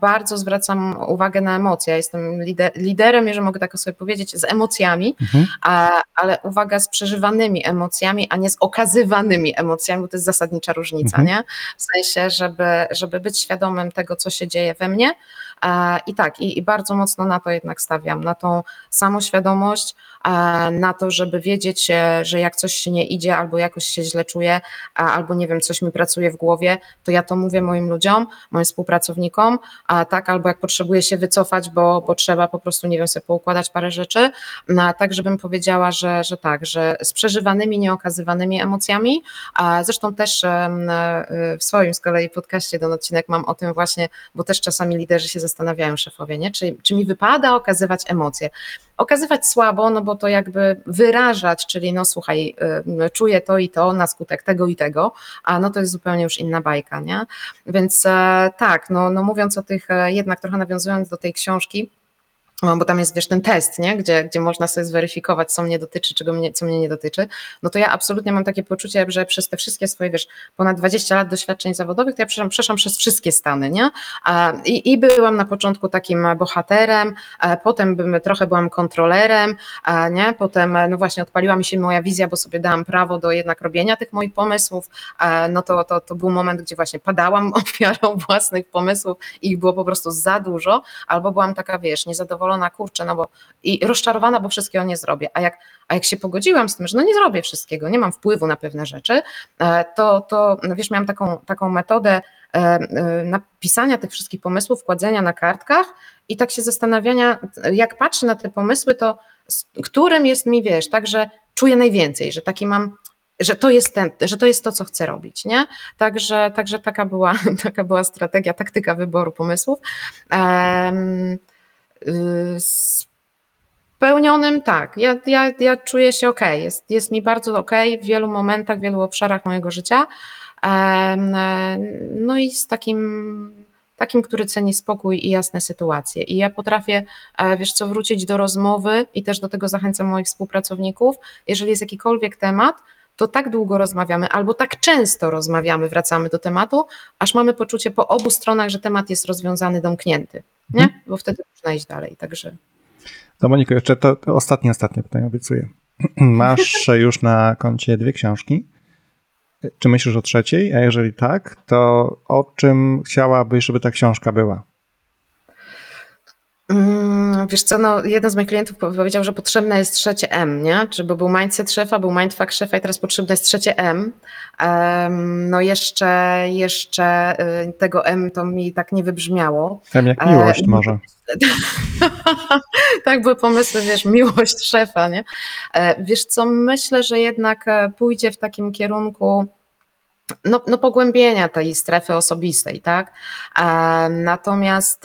bardzo zwracam uwagę na emocje. Ja jestem lider, liderem, jeżeli mogę tak sobie powiedzieć, z emocjami, mhm. a, ale uwaga z przeżywanymi emocjami, a nie z okazywanymi emocjami, bo to jest zasadnicza różnica, mhm. nie? W sensie, żeby, żeby być świadomym tego, co się dzieje we mnie, i tak, i, i, bardzo mocno na to jednak stawiam, na tą samoświadomość, na to, żeby wiedzieć, e, że jak coś się nie idzie, albo jakoś się źle czuję, albo nie wiem, coś mi pracuje w głowie, to ja to mówię moim ludziom, moim współpracownikom, tak, albo jak potrzebuję się wycofać, bo, bo trzeba po prostu, nie wiem, sobie poukładać parę rzeczy, tak, żebym powiedziała, że, że tak, że z przeżywanymi, nieokazywanymi emocjami, zresztą też e, w swoim z kolei podcaście ten odcinek mam o tym właśnie, bo też czasami liderzy się zastanawiają szefowie, nie? Czy, czy mi wypada okazywać emocje? Okazywać słabo, no bo to jakby wyrażać, czyli no słuchaj, y, czuję to i to na skutek tego i tego, a no to jest zupełnie już inna bajka, nie? Więc e, tak, no, no mówiąc o tych, e, jednak trochę nawiązując do tej książki, no, bo tam jest, wiesz, ten test, nie? Gdzie, gdzie można sobie zweryfikować, co mnie dotyczy, czego mnie, co mnie nie dotyczy, no to ja absolutnie mam takie poczucie, że przez te wszystkie swoje, wiesz, ponad 20 lat doświadczeń zawodowych, to ja przeszłam, przeszłam przez wszystkie stany, nie? I, I byłam na początku takim bohaterem, potem bym, trochę byłam kontrolerem, nie? Potem, no właśnie, odpaliła mi się moja wizja, bo sobie dałam prawo do jednak robienia tych moich pomysłów, no to, to, to był moment, gdzie właśnie padałam ofiarą własnych pomysłów i ich było po prostu za dużo, albo byłam taka, wiesz, niezadowolona zadowolona, kurczę, no bo i rozczarowana, bo wszystkiego nie zrobię. A jak, a jak się pogodziłam z tym, że no nie zrobię wszystkiego, nie mam wpływu na pewne rzeczy, e, to, to no wiesz, miałam taką, taką metodę e, e, napisania tych wszystkich pomysłów, kładzenia na kartkach i tak się zastanawiania, jak patrzę na te pomysły, to którym jest mi, wiesz, tak, że czuję najwięcej, że taki mam że to jest ten, że to jest to, co chcę robić, nie? Także, także taka, była, taka była strategia, taktyka wyboru pomysłów. Um, Spełnionym tak. Ja, ja, ja czuję się ok. Jest, jest mi bardzo ok w wielu momentach, w wielu obszarach mojego życia. No i z takim, takim, który ceni spokój i jasne sytuacje. I ja potrafię, e, wiesz co, wrócić do rozmowy i też do tego zachęcam moich współpracowników. Jeżeli jest jakikolwiek temat, to tak długo rozmawiamy, albo tak często rozmawiamy, wracamy do tematu, aż mamy poczucie po obu stronach, że temat jest rozwiązany, domknięty, nie? Mhm. Bo wtedy można iść dalej, także... No Moniko, jeszcze to, to ostatnie, ostatnie pytanie obiecuję. Masz już na koncie dwie książki. Czy myślisz o trzeciej? A jeżeli tak, to o czym chciałabyś, żeby ta książka była? Mm, wiesz co, no, jeden z moich klientów powiedział, że potrzebne jest trzecie M, nie? Czy był mindset szefa, był mindfuck szefa i teraz potrzebne jest trzecie M. Um, no jeszcze, jeszcze y, tego M to mi tak nie wybrzmiało. M jak miłość e, może. tak były pomysły, wiesz, miłość szefa, nie? E, wiesz co, myślę, że jednak e, pójdzie w takim kierunku no, no pogłębienia tej strefy osobistej, tak? E, natomiast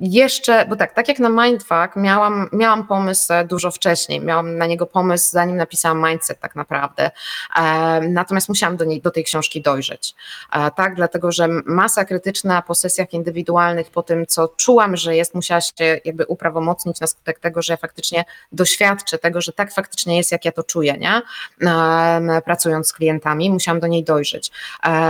jeszcze, bo tak, tak jak na Mindfuck miałam, miałam pomysł dużo wcześniej, miałam na niego pomysł zanim napisałam Mindset tak naprawdę, e, natomiast musiałam do, niej, do tej książki dojrzeć, e, tak, dlatego, że masa krytyczna po sesjach indywidualnych, po tym co czułam, że jest, musiała się jakby uprawomocnić na skutek tego, że ja faktycznie doświadczę tego, że tak faktycznie jest, jak ja to czuję, nie, e, pracując z klientami, musiałam do niej dojrzeć.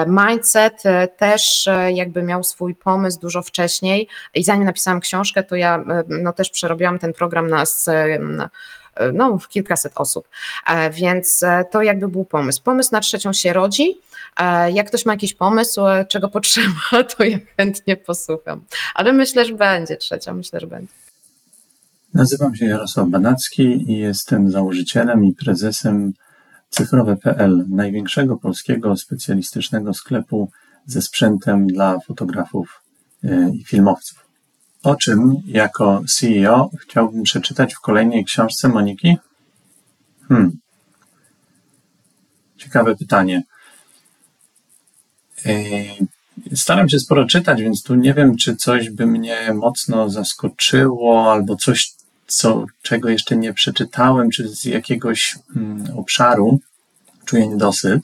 Mindset też jakby miał swój pomysł dużo wcześniej, i zanim napisałam książkę, to ja e, no, też przerobiłam ten program na, na no, kilkaset osób, e, więc e, to jakby był pomysł. Pomysł na trzecią się rodzi. Jak ktoś ma jakiś pomysł, czego potrzeba, to ja chętnie posłucham. Ale myślę, że będzie trzecia, myślę, że będzie. Nazywam się Jarosław Banacki i jestem założycielem i prezesem cyfrowe.pl, największego polskiego specjalistycznego sklepu ze sprzętem dla fotografów E, i filmowców. O czym jako CEO chciałbym przeczytać w kolejnej książce Moniki? Hmm. Ciekawe pytanie. E, staram się sporo czytać, więc tu nie wiem, czy coś by mnie mocno zaskoczyło, albo coś, co, czego jeszcze nie przeczytałem, czy z jakiegoś hmm, obszaru czuję niedosyt.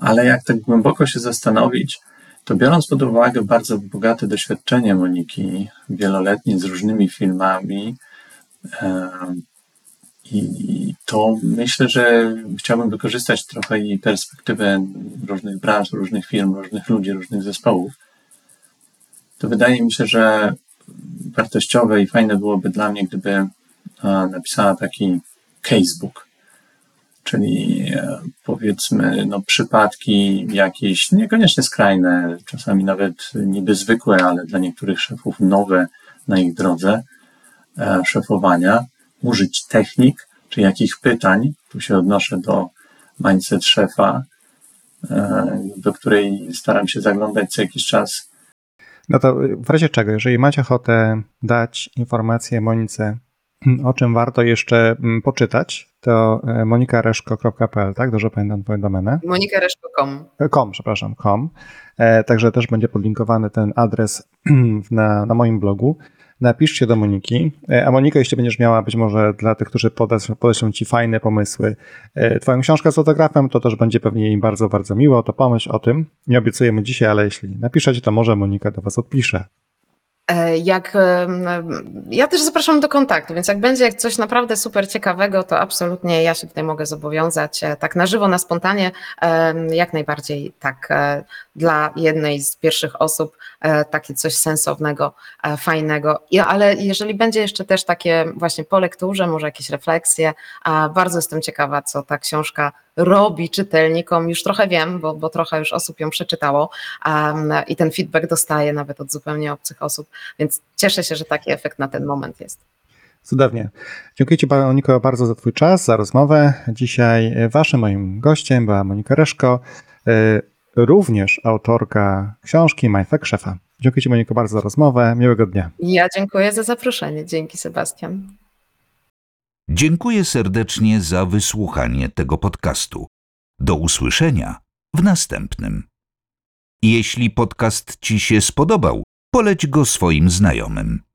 Ale jak tak głęboko się zastanowić, to biorąc pod uwagę bardzo bogate doświadczenie Moniki, wieloletnie z różnymi filmami, i to myślę, że chciałbym wykorzystać trochę jej perspektywę różnych branż, różnych firm, różnych ludzi, różnych zespołów. To wydaje mi się, że wartościowe i fajne byłoby dla mnie, gdyby napisała taki casebook, czyli e, powiedzmy no, przypadki jakieś niekoniecznie skrajne, czasami nawet niby zwykłe, ale dla niektórych szefów nowe na ich drodze e, szefowania, użyć technik, czy jakich pytań, tu się odnoszę do mindset szefa, e, do której staram się zaglądać co jakiś czas. No to w razie czego, jeżeli macie ochotę dać informację Monice, o czym warto jeszcze mm, poczytać, to e, monikareszko.pl, tak? Dobrze pamiętam twoją domenę? monikareszko.com. E, com, przepraszam, com. E, także też będzie podlinkowany ten adres na, na moim blogu. Napiszcie do Moniki, a Monika, jeśli będziesz miała być może dla tych, którzy podeślą Ci fajne pomysły, Twoją książkę z autografem, to też będzie pewnie im bardzo, bardzo miło, to pomyśl o tym. Nie obiecujemy dzisiaj, ale jeśli napiszecie, to może Monika do Was odpisze. E, Jak, ja też zapraszam do kontaktu, więc jak będzie coś naprawdę super ciekawego, to absolutnie ja się tutaj mogę zobowiązać. E, Tak na żywo, na spontanie, jak najbardziej tak e, dla jednej z pierwszych osób takie coś sensownego, e, fajnego. Ale jeżeli będzie jeszcze też takie właśnie po lekturze, może jakieś refleksje, bardzo jestem ciekawa, co ta książka robi czytelnikom. Już trochę wiem, bo, bo trochę już osób ją przeczytało i ten feedback dostaję nawet od zupełnie obcych osób, więc cieszę się, że taki efekt na ten moment jest. Cudownie. Dziękuję Ci, Moniko, bardzo za Twój czas, za rozmowę. Dzisiaj e, Waszym moim gościem była Monika Reszko, e, również autorka książki Mindfuck Szefa. Dziękuję Ci, Moniko, bardzo za rozmowę. Miłego dnia. Ja dziękuję za zaproszenie. Dzięki, Sebastian. Dziękuję serdecznie za wysłuchanie tego podcastu. Do usłyszenia w następnym. Jeśli podcast Ci się spodobał, poleć go swoim znajomym.